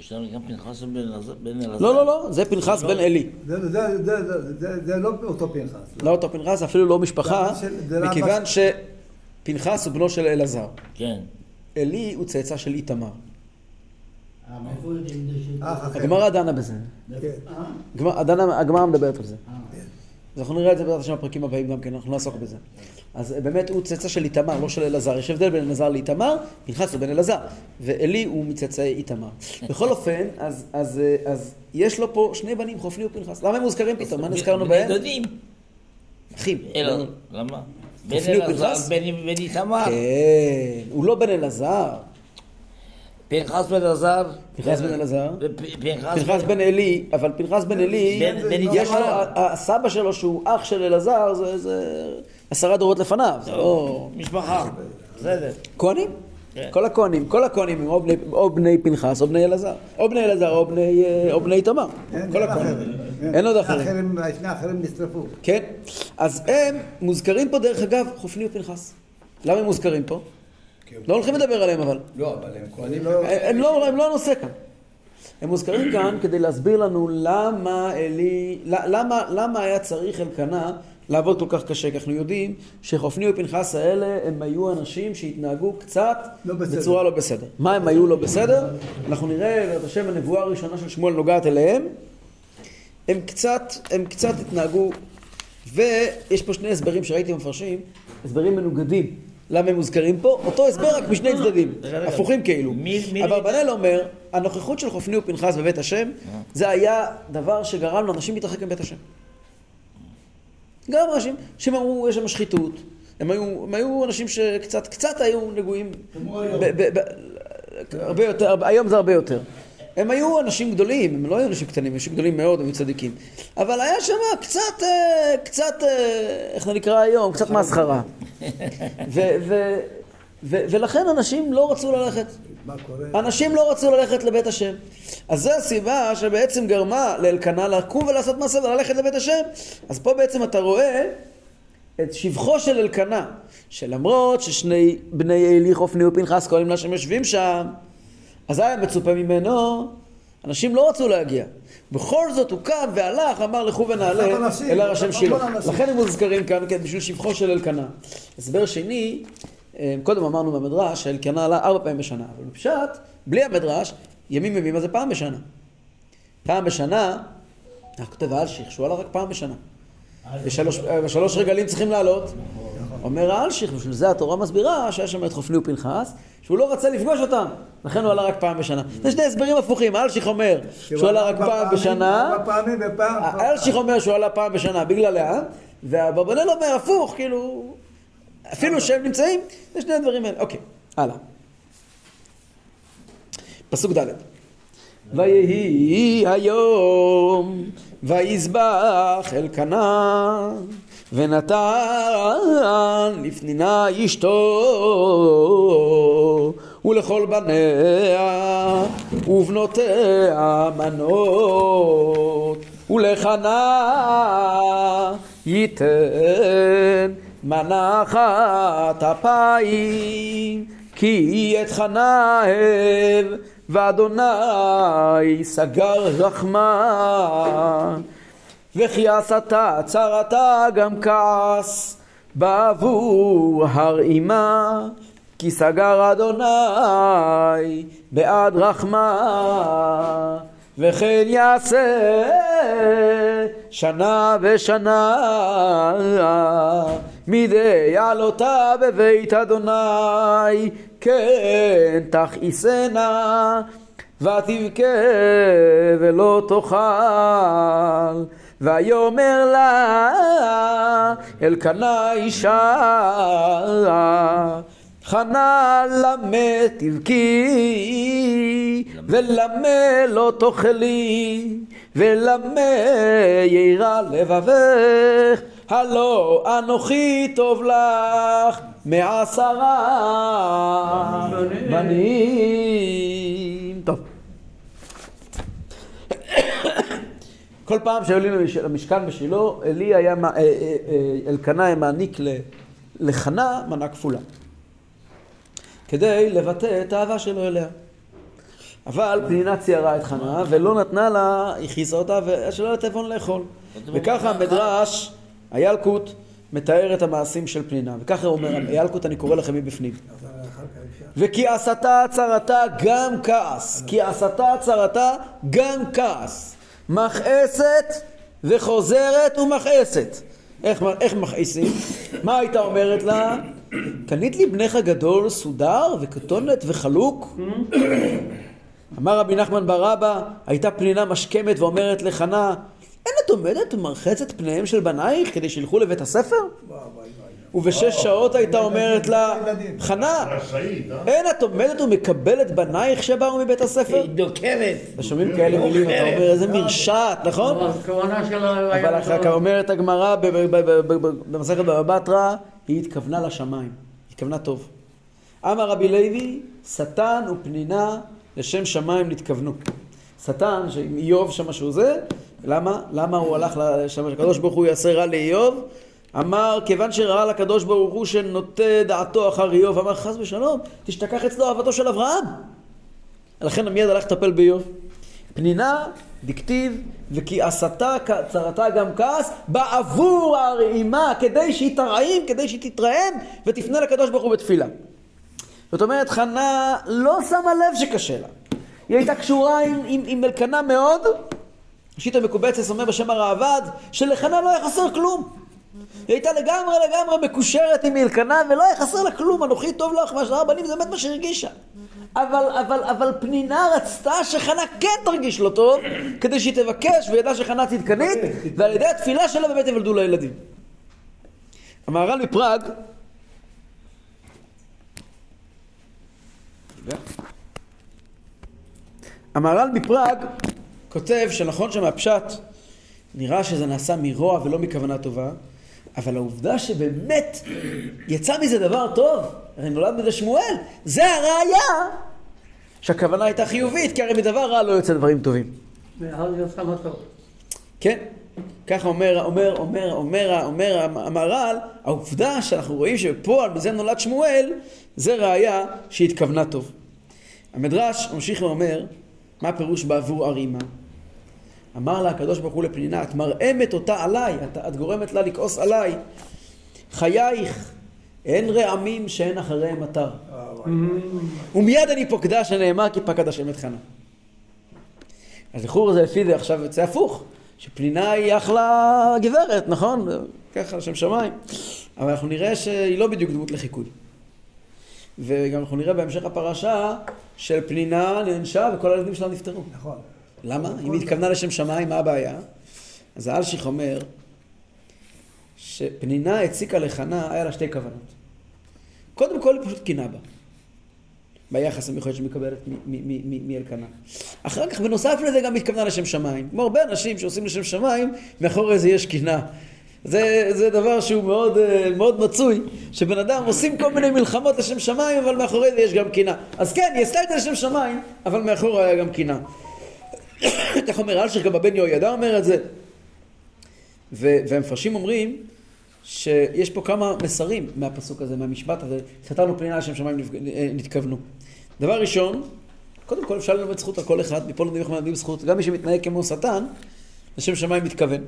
יש לנו גם פנחס בן אלעזר-. לא, לא, לא, זה פנחס בן עלי. זה- זה- לא אותו פנחס. לא אותו פנחס, אפילו לא משפחה, מכיוון שפנחס הוא בנו של אלעזר. כן. עלי הוא צאצא של איתמר. אה, ש... אח אחר. הגמרא דנה בזה. כן. אה? הגמרא מדברת על זה. אז אנחנו נראה את זה בעזרת השם בפרקים הבאים גם כן, אנחנו נעסוק בזה. אז באמת הוא צאצא של איתמר, לא של אלעזר. יש הבדל בין אלעזר לאיתמר, פנחס הוא בן אלעזר, ועלי הוא מצאצאי איתמר. בכל אופן, אז, אז, אה, אז יש לו פה שני בנים, חופני ופנחס. למה הם מוזכרים פתאום? מה נזכרנו בהם? דודים. אחים. אלא, למה? בן אלעזר, בן איתמר. כן, הוא לא בן אלעזר. פנחס בן אלעזר. פנחס בן אלעזר. פנחס בן עלי, אבל פנחס בן עלי, בן יש לו, הסבא שלו שהוא אח של אלעזר, זה- עשרה דורות לפניו, זה לא... משפחה. בסדר. כהנים? כן. כל הכהנים, כל הכהנים הם או בני, פנחס או בני אלעזר, או בני אלעזר או בני, אה, אין- כל הכהנים. אין עוד שני אחרים. האחרים- שני האחרים נשרפו. כן, אז הם מוזכרים פה דרך אגב, חופני ופנחס. למה הם מוזכרים פה? לא הולכים לדבר עליהם אבל. לא, אבל הם כהנים. לא- הם לא, הם לא הנושא כאן. הם מוזכרים כאן כדי להסביר לנו למה אלי, למה, למה היה צריך אלקנה לעבוד כל כך קשה, כי אנחנו יודעים שחופני ופנחס האלה הם היו אנשים שהתנהגו קצת לא בסדר. בצורה לא בסדר. מה הם היו לא בסדר? אנחנו נראה, בעזרת השם, הנבואה הראשונה של שמואל נוגעת אליהם. הם קצת, הם קצת התנהגו, ויש פה שני הסברים שראיתי במפרשים, הסברים מנוגדים. למה הם מוזכרים פה? אותו הסבר רק משני צדדים, רגע, רגע. הפוכים כאילו. מי- אברבנאל אומר, הנוכחות של חופני ופנחס בבית השם, זה היה דבר שגרם לאנשים להתרחק מבית השם. גם אנשים שהם אמרו, יש שם שחיתות. הם היו, הם היו אנשים שקצת, קצת היו נגועים. הרבה יותר, היום זה הרבה יותר. הם היו אנשים גדולים, הם לא היו אנשים קטנים, אנשים גדולים מאוד, הם היו צדיקים. אבל היה שם קצת, אה, קצת, אה, איך זה נקרא היום? קצת מסחרה. ולכן אנשים לא רצו ללכת. אנשים לא רצו ללכת לבית השם. אז זו הסיבה שבעצם גרמה לאלקנה לקום ולעשות מעשה וללכת לבית השם. אז פה בעצם אתה רואה את שבחו של אלקנה, שלמרות ששני בני אלי, חופני ופנחס, קוראים לה שהם יושבים שם, אז היה מצופה ממנו, אנשים לא רצו להגיע. בכל זאת הוא קם והלך, אמר לכו ונעלה אל הר השם שילה. לכן הם מוזכרים כאן כן, בשביל שבחו של אלקנה. הסבר שני, אה, קודם אמרנו במדרש שאלקנה עלה ארבע פעמים בשנה, אבל בפשט, בלי המדרש, ימים ימימה זה פעם בשנה. פעם בשנה, איך כותב האלשיך, שהוא עלה רק פעם בשנה. ושלוש, אה, רגלים צריכים לעלות. אומר האלשיך, בשביל זה התורה מסבירה שהיה שם את חופני ופנחס, שהוא לא רצה לפגוש אותם, לכן הוא עלה רק פעם בשנה. זה שני הסברים הפוכים, האלשיך אומר שהוא עלה רק פעם בשנה. האלשיך אומר שהוא עלה פעם בשנה בגללם, והברבנאל אומר הפוך, כאילו, אפילו שהם נמצאים, זה שני הדברים האלה. אוקיי, הלאה. פסוק ד' ויהי היום ויזבח אלקנה ונתן לפנינה אשתו ולכל בניה ובנותיה מנות. ולחנה ייתן מנחת אפיים כי את חנה אהב ואדוני סגר רחמה וכי עשתה צרתה גם כעס בעבור הר אימה כי סגר אדוני בעד רחמה וכן יעשה שנה ושנה מדי עלותה בבית אדוני כן תכעיסנה ותבכה ולא תאכל ויאמר לה אלקנה אישה חנה למה תבכי ולמה לא תאכלי ולמה יירא לבבך הלא אנוכי טוב לך מעשרה בנים. טוב. כל פעם שהיו למשכן בשילה, אלי היה, אה, אה, אה, אלקנה היה מעניק לחנה מנה כפולה. כדי לבטא את האהבה שלו אליה. אבל פנינה ציירה את חנה ולא נתנה לה, הכעיסה אותה ושלא היה תיבון לאכול. וככה המדרש, הילקוט, מתאר את המעשים של פנינה. וככה הוא אומר, הילקוט אני קורא לכם מבפנים. וכי עשתה צרתה גם כעס. כי עשתה צרתה גם כעס. מכעסת וחוזרת ומכעסת. איך, איך מכעיסים? מה הייתה אומרת לה? קנית לי בנך גדול, סודר וכתונת וחלוק? אמר רבי נחמן בר אבא, הייתה פנינה משכמת ואומרת לחנה, אין את עומדת ומרחצת פניהם של בנייך כדי שילכו לבית הספר? ובשש שעות הייתה אומרת לה, חנה, אה? אין את עומדת ומקבלת בנייך שבאו מבית הספר? היא דוקרת. אתה שומעים כאלה מילים, אתה אומר איזה מרשעת, נכון? אבל אחר כך אומרת הגמרא במסכת בבא בתרא, היא התכוונה לשמיים, היא התכוונה טוב. אמר רבי לוי, שטן ופנינה לשם שמיים נתכוונו. שטן, איוב שם שהוא זה, למה? למה הוא הלך לשם, הקדוש ברוך הוא יעשה רע לאיוב? אמר, כיוון שראה לקדוש ברוך הוא שנוטה דעתו אחר איוב, אמר חס ושלום, תשתכח אצלו אהבתו של אברהם. לכן מיד הלך לטפל באיוב. פנינה, דכתיב, וכי עשתה צרתה גם כעס, בעבור הרעימה, כדי שהיא תרעים, כדי שהיא תתרעם, ותפנה לקדוש ברוך הוא בתפילה. זאת אומרת, חנה לא שמה לב שקשה לה. היא הייתה קשורה עם, עם, עם אלקנה מאוד. ראשית המקובצת אומר בשם הראב"ד, שלחנה לא היה חסר כלום. היא הייתה לגמרי לגמרי מקושרת עם אלקנה, ולא היה חסר לה כלום, אנוכי טוב לך מהשאר בנים, זה באמת מה שהרגישה. אבל, אבל, אבל פנינה רצתה שחנה כן תרגיש לא טוב, כדי שהיא תבקש וידעה שחנה צדקנית, ועל ידי התפילה שלה באמת יוולדו לה ילדים. המהר"ל מפראג, המהר"ל מפראג כותב שנכון שמהפשט נראה שזה נעשה מרוע ולא מכוונה טובה, אבל העובדה שבאמת יצא מזה דבר טוב, הרי נולד מזה שמואל, זה הראייה שהכוונה הייתה חיובית, כי הרי מדבר רע לא יוצא דברים טובים. כן? ככה אומר, אומר, אומר, אומר, אומר המהר"ל, העובדה שאנחנו רואים שבפועל מזה נולד שמואל, זה ראייה שהתכוונה טוב. המדרש ממשיך ואומר, מה הפירוש בעבור ערימה? אמר לה הקדוש ברוך הוא לפנינה, את מרעמת אותה עליי, את, את גורמת לה לכעוס עליי. חייך, אין רעמים שאין אחריהם אתר. ומיד אני פוקדה שנאמר כי פקד השם את חנה. אז לכאורה זה לפי זה עכשיו יוצא הפוך, שפנינה היא אחלה גברת, נכון? ככה לשם שמיים. אבל אנחנו נראה שהיא לא בדיוק דמות לחיקוי. וגם אנחנו נראה בהמשך הפרשה של פנינה נענשה וכל הילדים שלה נפטרו. נכון. למה? אם היא התכוונה לשם שמיים, מה הבעיה? אז האלשיך אומר שפנינה הציקה לחנה, היה לה שתי כוונות. קודם כל, היא פשוט קינה בה. ביחס המיוחד שהיא מקבלת מאלקנה. אחר כך, בנוסף לזה, גם התכוונה לשם שמיים. כמו הרבה אנשים שעושים לשם שמיים, מאחורי זה יש קינה. זה, זה דבר שהוא מאוד, אה, מאוד מצוי, שבן אדם עושים כל מיני מלחמות לשם שמיים, אבל מאחורי זה יש גם קינה. אז כן, היא עשתה את זה לשם שמיים, אבל מאחורי היה גם קינה. כך אומר אלשיך, גם הבן יהוידע אומר את זה. והמפרשים אומרים שיש פה כמה מסרים מהפסוק הזה, מהמשפט הזה, סתרנו פנינה לשם שמיים אה, נתכוונו. דבר ראשון, קודם כל אפשר ללמד זכות על כל אחד, מפה לומדים איך מלמדים זכות, גם מי שמתנהג כמו שטן, לשם שמיים מתכוון.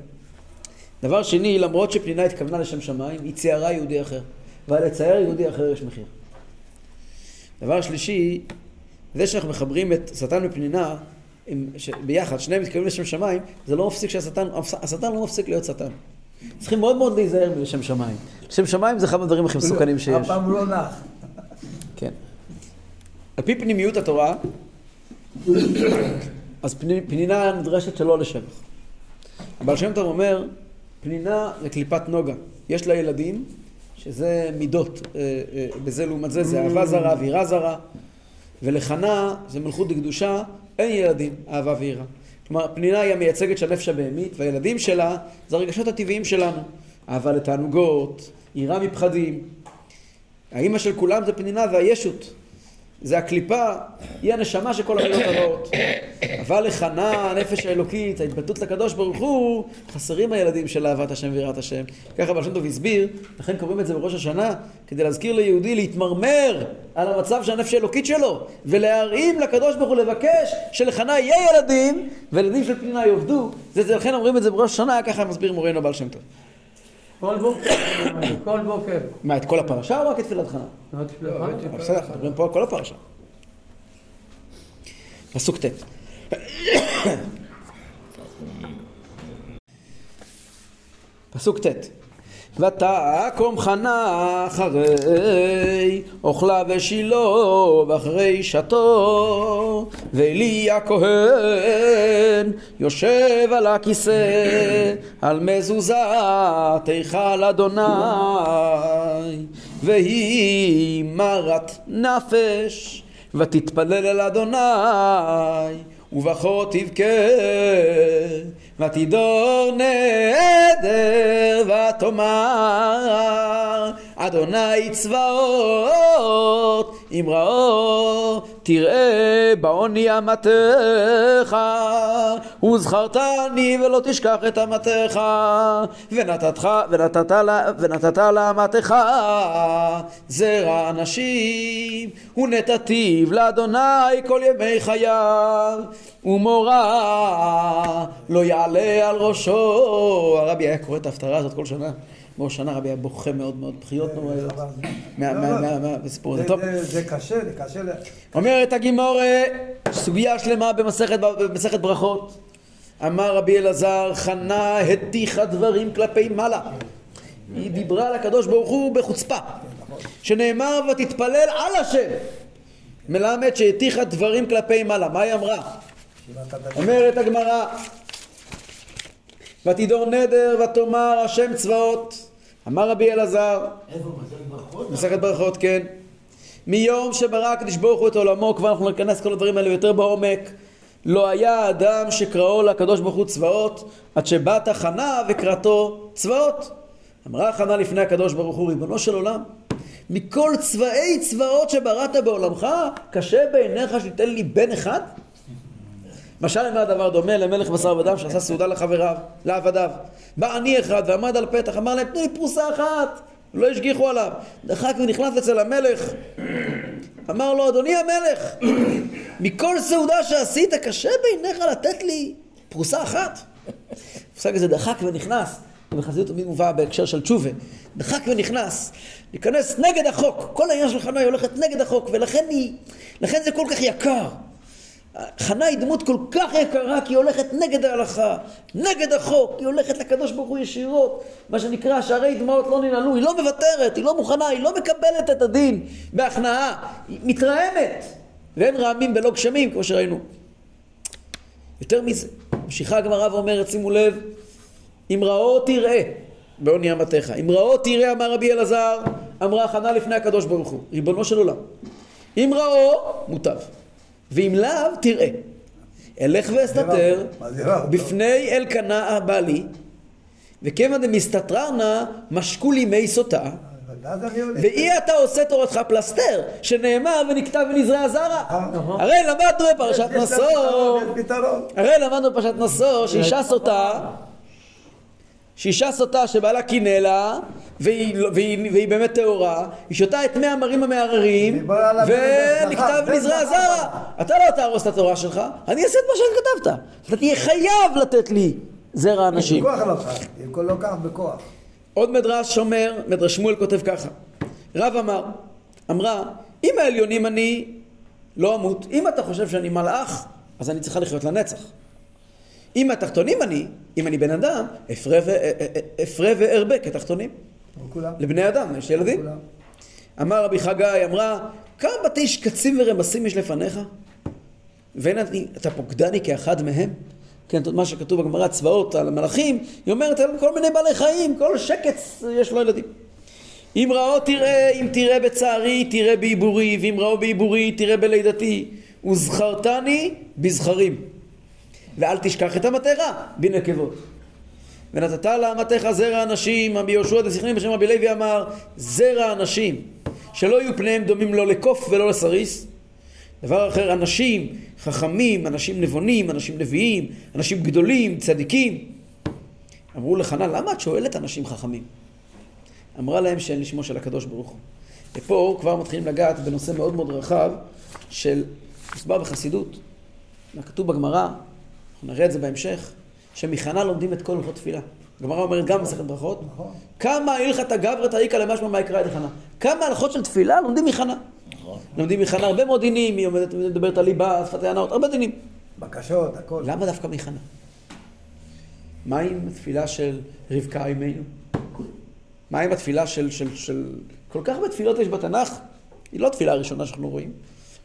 דבר שני, למרות שפנינה התכוונה לשם שמיים, היא ציירה יהודי אחר. ועל לצייר יהודי אחר יש מחיר. דבר שלישי, זה שאנחנו מחברים את שטן ופנינה ביחד, שניהם מתכוונים לשם שמיים, זה לא מפסיק שהשטן, השטן לא מפסיק להיות שטן. צריכים מאוד מאוד להיזהר מלשם שמיים. לשם שמיים זה אחד הדברים הכי מסוכנים שיש. הפעם הוא לא נח. כן. על פי פנימיות התורה, אז פנינה נדרשת שלא לשבח. הבעל שם טוב אומר, פנינה זה קליפת נוגה. יש לה ילדים, שזה מידות, אה, אה, בזה לעומת זה, זה אהבה זרה ויראה זרה. ולחנה זה מלכות דקדושה, אין ילדים, אהבה ויראה. כלומר, פנינה היא המייצגת של הנפש הבהמית, והילדים שלה זה הרגשות הטבעיים שלנו. אהבה לתענוגות, יראה מפחדים. האימא של כולם זה פנינה והישות. זה הקליפה, היא הנשמה של כל המילות הרעות. אבל לחנה, הנפש האלוקית, ההתבטאות לקדוש ברוך הוא, חסרים הילדים של אהבת השם ויראת השם. ככה שם טוב הסביר, לכן קוראים את זה בראש השנה, כדי להזכיר ליהודי להתמרמר על המצב של הנפש האלוקית שלו, ולהרעים לקדוש ברוך הוא לבקש שלחנה יהיה ילדים, וילדים של פנינה יאבדו. זה, זה, לכן אומרים את זה בראש השנה, ככה מסביר מורנו בעל שם טוב. כל בוקר, כל בוקר. מה, את כל הפרשה או רק את תפילת חנה? לא, תפילת חנה. בסדר, אנחנו מדברים פה על כל הפרשה. פסוק ט'. פסוק ט' ותקום חנה אחרי אוכלה ושילה ואחרי שתו. ואלי הכהן יושב על הכיסא על מזוזת היכל אדוני. והיא מרת נפש ותתפלל אל אדוני ובכה תבכה ותדור נדר ותאמר אדוני צבאות אמראו תראה בעוני אמתך וזכרתני ולא תשכח את אמתך ונתתך ונתת ונתת לאמתך זרע נשים ונתתיו לאדוני כל ימי חייו ומורה לא יעלה על ראשו הרבי היה קורא את ההפטרה הזאת כל שנה בראש שנה רבי היה בוכה מאוד מאוד, בחיות נוראיות. מהסיפור הזה. טוב. זה קשה, זה קשה. אומרת הגימורה, סוגיה שלמה במסכת ברכות. אמר רבי אלעזר, חנה הטיחה דברים כלפי מעלה. היא דיברה לקדוש ברוך הוא בחוצפה. שנאמר ותתפלל על השם. מלמד שהטיחה דברים כלפי מעלה. מה היא אמרה? אומרת הגמרא, ותדור נדר ותאמר השם צבאות. אמר רבי אלעזר, איפה, מסכת ברכות? מסכת ברכות, כן. מיום שברא הקדוש ברוך הוא את עולמו, כבר אנחנו ניכנס כל הדברים האלה יותר בעומק. לא היה אדם שקראו לקדוש ברוך הוא צבאות, עד שבאת חנה וקראתו צבאות. אמרה חנה לפני הקדוש ברוך הוא, ריבונו של עולם, מכל צבאי צבאות שבראת בעולמך, קשה בעיניך שתיתן לי בן אחד? משל למה הדבר דומה למלך בשר ודם שעשה סעודה לחבריו, לעבדיו. בא עני אחד ועמד על פתח, אמר להם, תנו לי פרוסה אחת. לא השגיחו עליו. דחק ונכנס אצל המלך. אמר לו, אדוני המלך, מכל סעודה שעשית, קשה בעיניך לתת לי פרוסה אחת? המושג הזה דחק ונכנס, ובחסידות תמיד מובא בהקשר של תשובה. דחק ונכנס, להיכנס נגד החוק. כל העניין של חנה היא הולכת נגד החוק, ולכן היא, לכן זה כל כך יקר. חנה היא דמות כל כך יקרה כי היא הולכת נגד ההלכה, נגד החוק, היא הולכת לקדוש ברוך הוא ישירות, מה שנקרא שערי דמעות לא ננעלו, היא לא מוותרת, היא לא מוכנה, היא לא מקבלת את הדין בהכנעה, היא מתרעמת, ואין רעמים בלא גשמים כמו שראינו. יותר מזה, ממשיכה הגמרא ואומרת, שימו לב, אם ראו תראה בעוני אמתך, אם ראו תראה אמר רבי אלעזר, אמרה חנה לפני הקדוש ברוך הוא, ריבונו של עולם, אם ראו מוטב ואם לאו, תראה. אלך ואסתתר? בפני אלקנה הבעלי, וכיוון דמסתתרנה משקו לי מי סוטה, הולך. ואי אתה עושה תורתך פלסתר, שנאמר ונכתב ונזרע זרע. נכון. הרי למדנו בפרשת נשוא. הרי למדנו בפרשת נשוא, שאישה סוטה, שאישה סוטה שבעלה קינא לה, והיא, לא- והיא, והיא באמת טהורה, היא שותה את מי המרים המערערים, והיא ונכתב זכר. זרע. אתה לא תהרוס את התורה שלך, אני אעשה את מה שכתבת. אתה תהיה חייב לתת לי זרע אנשים. בכוח לא כך, לא כך בכוח. עוד מדרש אומר, מדרש שמואל כותב ככה, רב אמר, אמרה, אם העליונים אני לא אמות, אם אתה חושב שאני מלאך, אז אני צריכה לחיות לנצח. אם התחתונים אני, אם אני בן אדם, אפרה אה, אה, אפרה וארבה כתחתונים. לבני אדם, יש ילדים. אמר רבי חגי, אמרה, כמה בתי שקצים ורמסים יש לפניך? ואין אני- אתה פוקדני כאחד מהם? כן, מה שכתוב בגמרא צבאות על המלאכים, היא אומרת על כל מיני בעלי חיים, כל שקץ יש לו ילדים. אם ראו תראה, אם תראה בצערי, תראה בעיבורי, ואם ראו בעיבורי, תראה בלידתי. וזכרתני בזכרים. ואל תשכח את המטרה בנקבות. ונתת לאמתך זרע אנשים, רבי יהושע דסיכנין בשם רבי לוי אמר, זרע אנשים, שלא יהיו פניהם דומים לא לקוף ולא לסריס. דבר אחר, אנשים חכמים, אנשים נבונים, אנשים נביאים, אנשים גדולים, צדיקים. אמרו לחנה, למה את שואלת אנשים חכמים? אמרה להם שאין לשמו של הקדוש ברוך הוא. ופה כבר מתחילים לגעת בנושא מאוד מאוד רחב של, מוסבר בחסידות, כתוב בגמרא, נראה את זה בהמשך, שמחנה לומדים את כל הלכות תפילה. הגמרא אומרת גם במסכת ברכות, נכון. כמה הלכתא גברתא איכא למשמע מה יקרא לחנה. כמה הלכות של תפילה לומדים מחנה. לומדים מחנה הרבה מאוד דינים, היא עומדת מדברת על ליבה, שפת הענות, הרבה דינים. בקשות, הכל. למה דווקא מחנה? מה עם התפילה של רבקה אימנו? מה עם התפילה של, של, של... כל כך הרבה תפילות יש בתנ"ך, היא לא התפילה הראשונה שאנחנו רואים.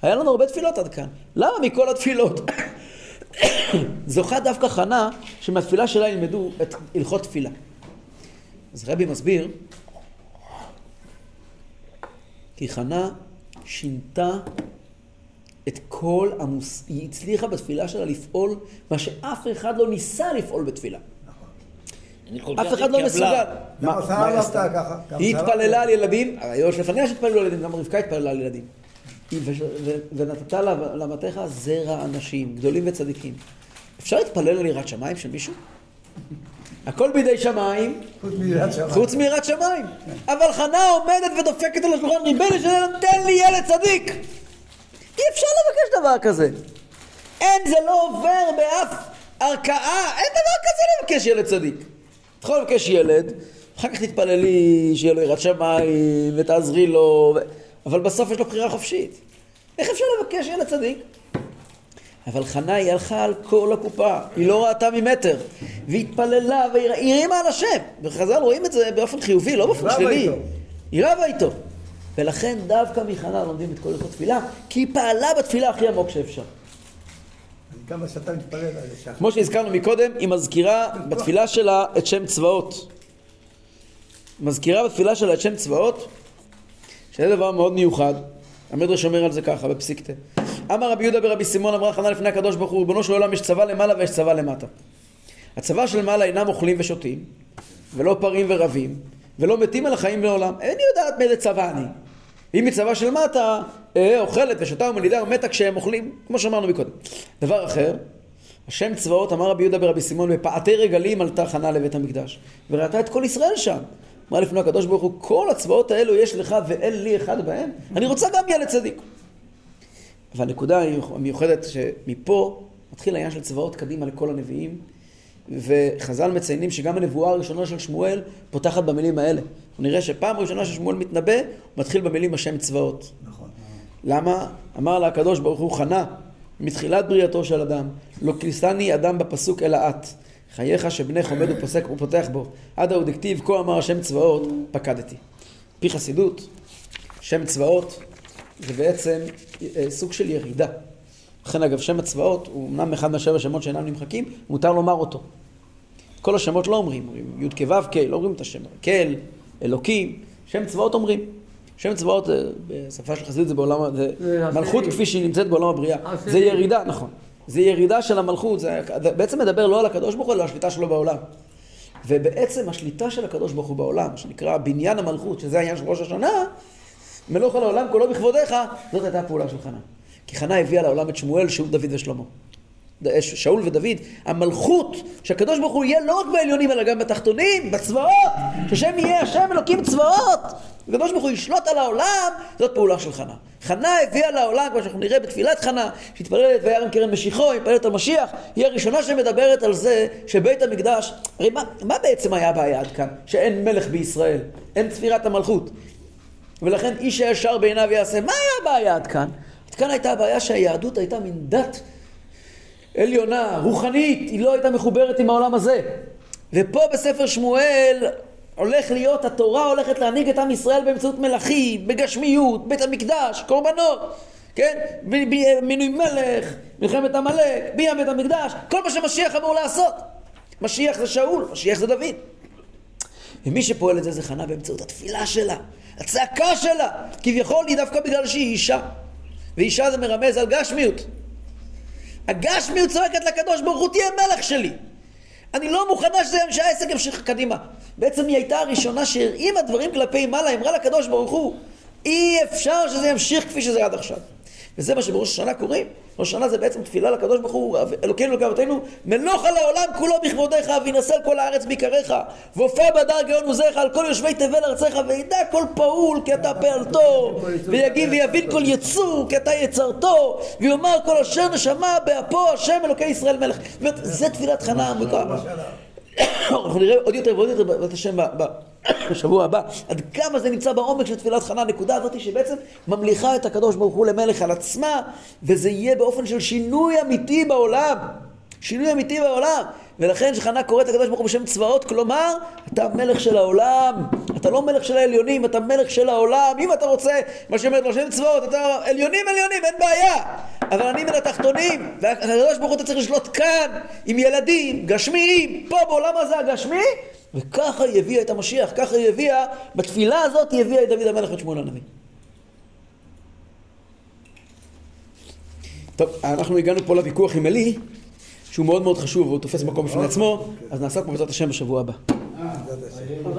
היה לנו הרבה תפילות עד כאן. למה מכל התפילות זוכה דווקא חנה שמהתפילה שלה ילמדו את הלכות תפילה? אז רבי מסביר, כי חנה שינתה את כל המוס... היא הצליחה בתפילה שלה לפעול מה שאף אחד לא ניסה לפעול בתפילה. אף אחד לא. מסוגל. מה- היא לא עשתה? ככה. היא שרה התפללה לא. על ילדים, היו לפניה שהתפללו על ילדים, גם רבקה התפללה על ילדים. ונתת לאמתך זרע אנשים, גדולים וצדיקים. אפשר להתפלל על יראת שמיים של מישהו? הכל בידי שמיים, חוץ מיראת שמיים. אבל חנה עומדת ודופקת על השולחן, ריבנו שלנו, תן לי ילד צדיק. אי אפשר לבקש דבר כזה. אין, זה לא עובר באף ערכאה, אין דבר כזה לבקש ילד צדיק. אתה יכול לבקש ילד, אחר כך תתפללי שיהיה לו יראת שמיים, ותעזרי לו, ו... אבל בסוף יש לו בחירה חופשית. איך אפשר לבקש ילד צדיק? אבל חנה היא הלכה על כל הקופה, היא לא ראתה ממטר, והיא התפללה והיא היא הרימה על השם. וחז"ל רואים את זה באופן חיובי, לא באופן שלילי. היא רבה איתו. ולכן דווקא מחנה לומדים את כל הלכות תפילה, כי היא פעלה בתפילה הכי עמוק שאפשר. כמה שאתה מתפלל על זה. כמו שהזכרנו מקודם, היא מזכירה בתפילה שלה את שם צבאות. מזכירה בתפילה שלה את שם צבאות, שזה דבר מאוד מיוחד. המדרש אומר על זה ככה, בפסיקתא. אמר רבי יהודה ברבי סימון אמרה חנה לפני הקדוש ברוך הוא, ריבונו של עולם יש צבא למעלה ויש צבא למטה. הצבא של מעלה אינם אוכלים ושותים, ולא פרים ורבים, ולא מתים על החיים לעולם. איני יודעת מאיזה צבא אני. אם מצבא של מטה, אה, אוכלת ושותה ומלידה ומתה כשהם אוכלים, כמו שאמרנו מקודם. דבר אחר, השם צבאות, אמר רבי יהודה ברבי סימון, בפעתי רגלים עלתה חנה לבית המקדש, וראתה את כל ישראל שם. אמר לפני הקדוש ברוך הוא, כל הצבאות האלו יש לך ואין לי אחד בהם, אני רוצה גם ילד צדיק. והנקודה המיוחדת שמפה מתחיל העניין של צבאות קדימה לכל הנביאים, וחז"ל מציינים שגם הנבואה הראשונה של שמואל פותחת במילים האלה. אנחנו נראה שפעם ראשונה ששמואל מתנבא, הוא מתחיל במילים השם צבאות. נכון. למה? אמר לה הקדוש ברוך הוא חנה, מתחילת בריאתו של אדם, לא כיסני אדם בפסוק אלא את. חייך שבנך עומד ופוסק ופותח בו. עד ההוא דכתיב כה אמר השם צבאות, פקדתי. פי חסידות, שם צבאות, זה בעצם אה, סוג של ירידה. לכן אגב שם הצבאות הוא אמנם אחד מהשבע שמות שאינם נמחקים, מותר לומר אותו. כל השמות לא אומרים, אומרים י' כו' כ', לא אומרים את השם, כל, אלוקים, שם צבאות אומרים. שם צבאות אה, בשפה של חסידות זה בעולם, זה זה מלכות. כפי שהיא נמצאת בעולם הבריאה. זה ירידה, נכון. זה ירידה של המלכות, זה בעצם מדבר לא על הקדוש ברוך הוא, אלא על השליטה שלו בעולם. ובעצם השליטה של הקדוש ברוך הוא בעולם, שנקרא בניין המלכות, שזה העניין של ראש השנה, מלוך על העולם כולו בכבודיך, זאת הייתה הפעולה של חנה. כי חנה הביאה לעולם את שמואל, שאול, דוד ושלמה. שאול ודוד, המלכות, שהקדוש ברוך הוא יהיה לא רק בעליונים אלא גם בתחתונים, בצבאות, ששם יהיה השם אלוקים צבאות, הקדוש ברוך הוא ישלוט על העולם, זאת פעולה של חנה. חנה הביאה לעולם, כמו שאנחנו נראה בתפילת חנה, שהתפללת וירם קרן משיחו, היא מתפללת על משיח, היא הראשונה שמדברת על זה שבית המקדש, הרי מה, מה בעצם היה הבעיה עד כאן? שאין מלך בישראל, אין צפירת המלכות. ולכן איש הישר בעיניו יעשה. מה היה הבעיה עד כאן? עד כאן הייתה הבעיה שהיהדות הייתה מין דת עליונה, רוחנית, היא לא הייתה מחוברת עם העולם הזה. ופה בספר שמואל הולך להיות, התורה הולכת להנהיג את עם ישראל באמצעות מלכים, בגשמיות, בית המקדש, קורבנות, כן? מינוי מלך, מלחמת עמלק, בניין בית המקדש, כל מה שמשיח אמור לעשות. משיח זה שאול, משיח זה דוד. ומי שפועל את זה זה חנה באמצעות התפילה שלה, הצעקה שלה. כביכול היא דווקא בגלל שהיא אישה. ואישה זה מרמז על גשמיות. הגשמיות צועקת לקדוש ברוך הוא תהיה מלך שלי. אני לא מוכנה שזה, שהעסק ימשיך קדימה. בעצם היא הייתה הראשונה שהרעימה דברים כלפי מעלה, אמרה לקדוש ברוך הוא, אי אפשר שזה ימשיך כפי שזה עד עכשיו. וזה מה שבראש השנה קוראים. ראש השנה זה בעצם תפילה לקדוש ברוך הוא, אלוקינו אלוקי אבותינו, מלוך על העולם כולו בכבודיך, וינשא כל הארץ בעיקריך, והופע בדר גאון עוזיך על כל יושבי תבל ארציך, וידע כל פעול כי אתה פעלתו, ויגיב ויבין כל יצור כי אתה יצרתו, ויאמר כל אשר נשמה באפו השם אלוקי ישראל מלך. זאת אומרת, זה תפילת חנה. אנחנו נראה עוד יותר ועוד יותר בעזרת השם בשבוע הבא, עד כמה זה נמצא בעומק של תפילת חנה, הנקודה הזאת שבעצם ממליכה את הקדוש ברוך הוא למלך על עצמה, וזה יהיה באופן של שינוי אמיתי בעולם. שינוי אמיתי בעולם. ולכן כשחנה קוראת לקדוש ברוך הוא בשם צבאות, כלומר, אתה מלך של העולם. אתה לא מלך של העליונים, אתה מלך של העולם. אם אתה רוצה, מה שאומרת לו שם צבאות, אתה עליונים עליונים, אין בעיה. אבל אני מן התחתונים, והקדוש ברוך הוא אתה צריך לשלוט כאן, עם ילדים, גשמיים, פה בעולם הזה הגשמי, וככה היא הביאה את המשיח, ככה היא הביאה, בתפילה הזאת היא הביאה את דוד המלך ואת שמואל הנביא. טוב, אנחנו הגענו פה לוויכוח עם עלי, שהוא מאוד מאוד חשוב והוא תופס מקום בפני אוקיי. עצמו, אז נעסוק בו בעזרת השם בשבוע הבא. אה,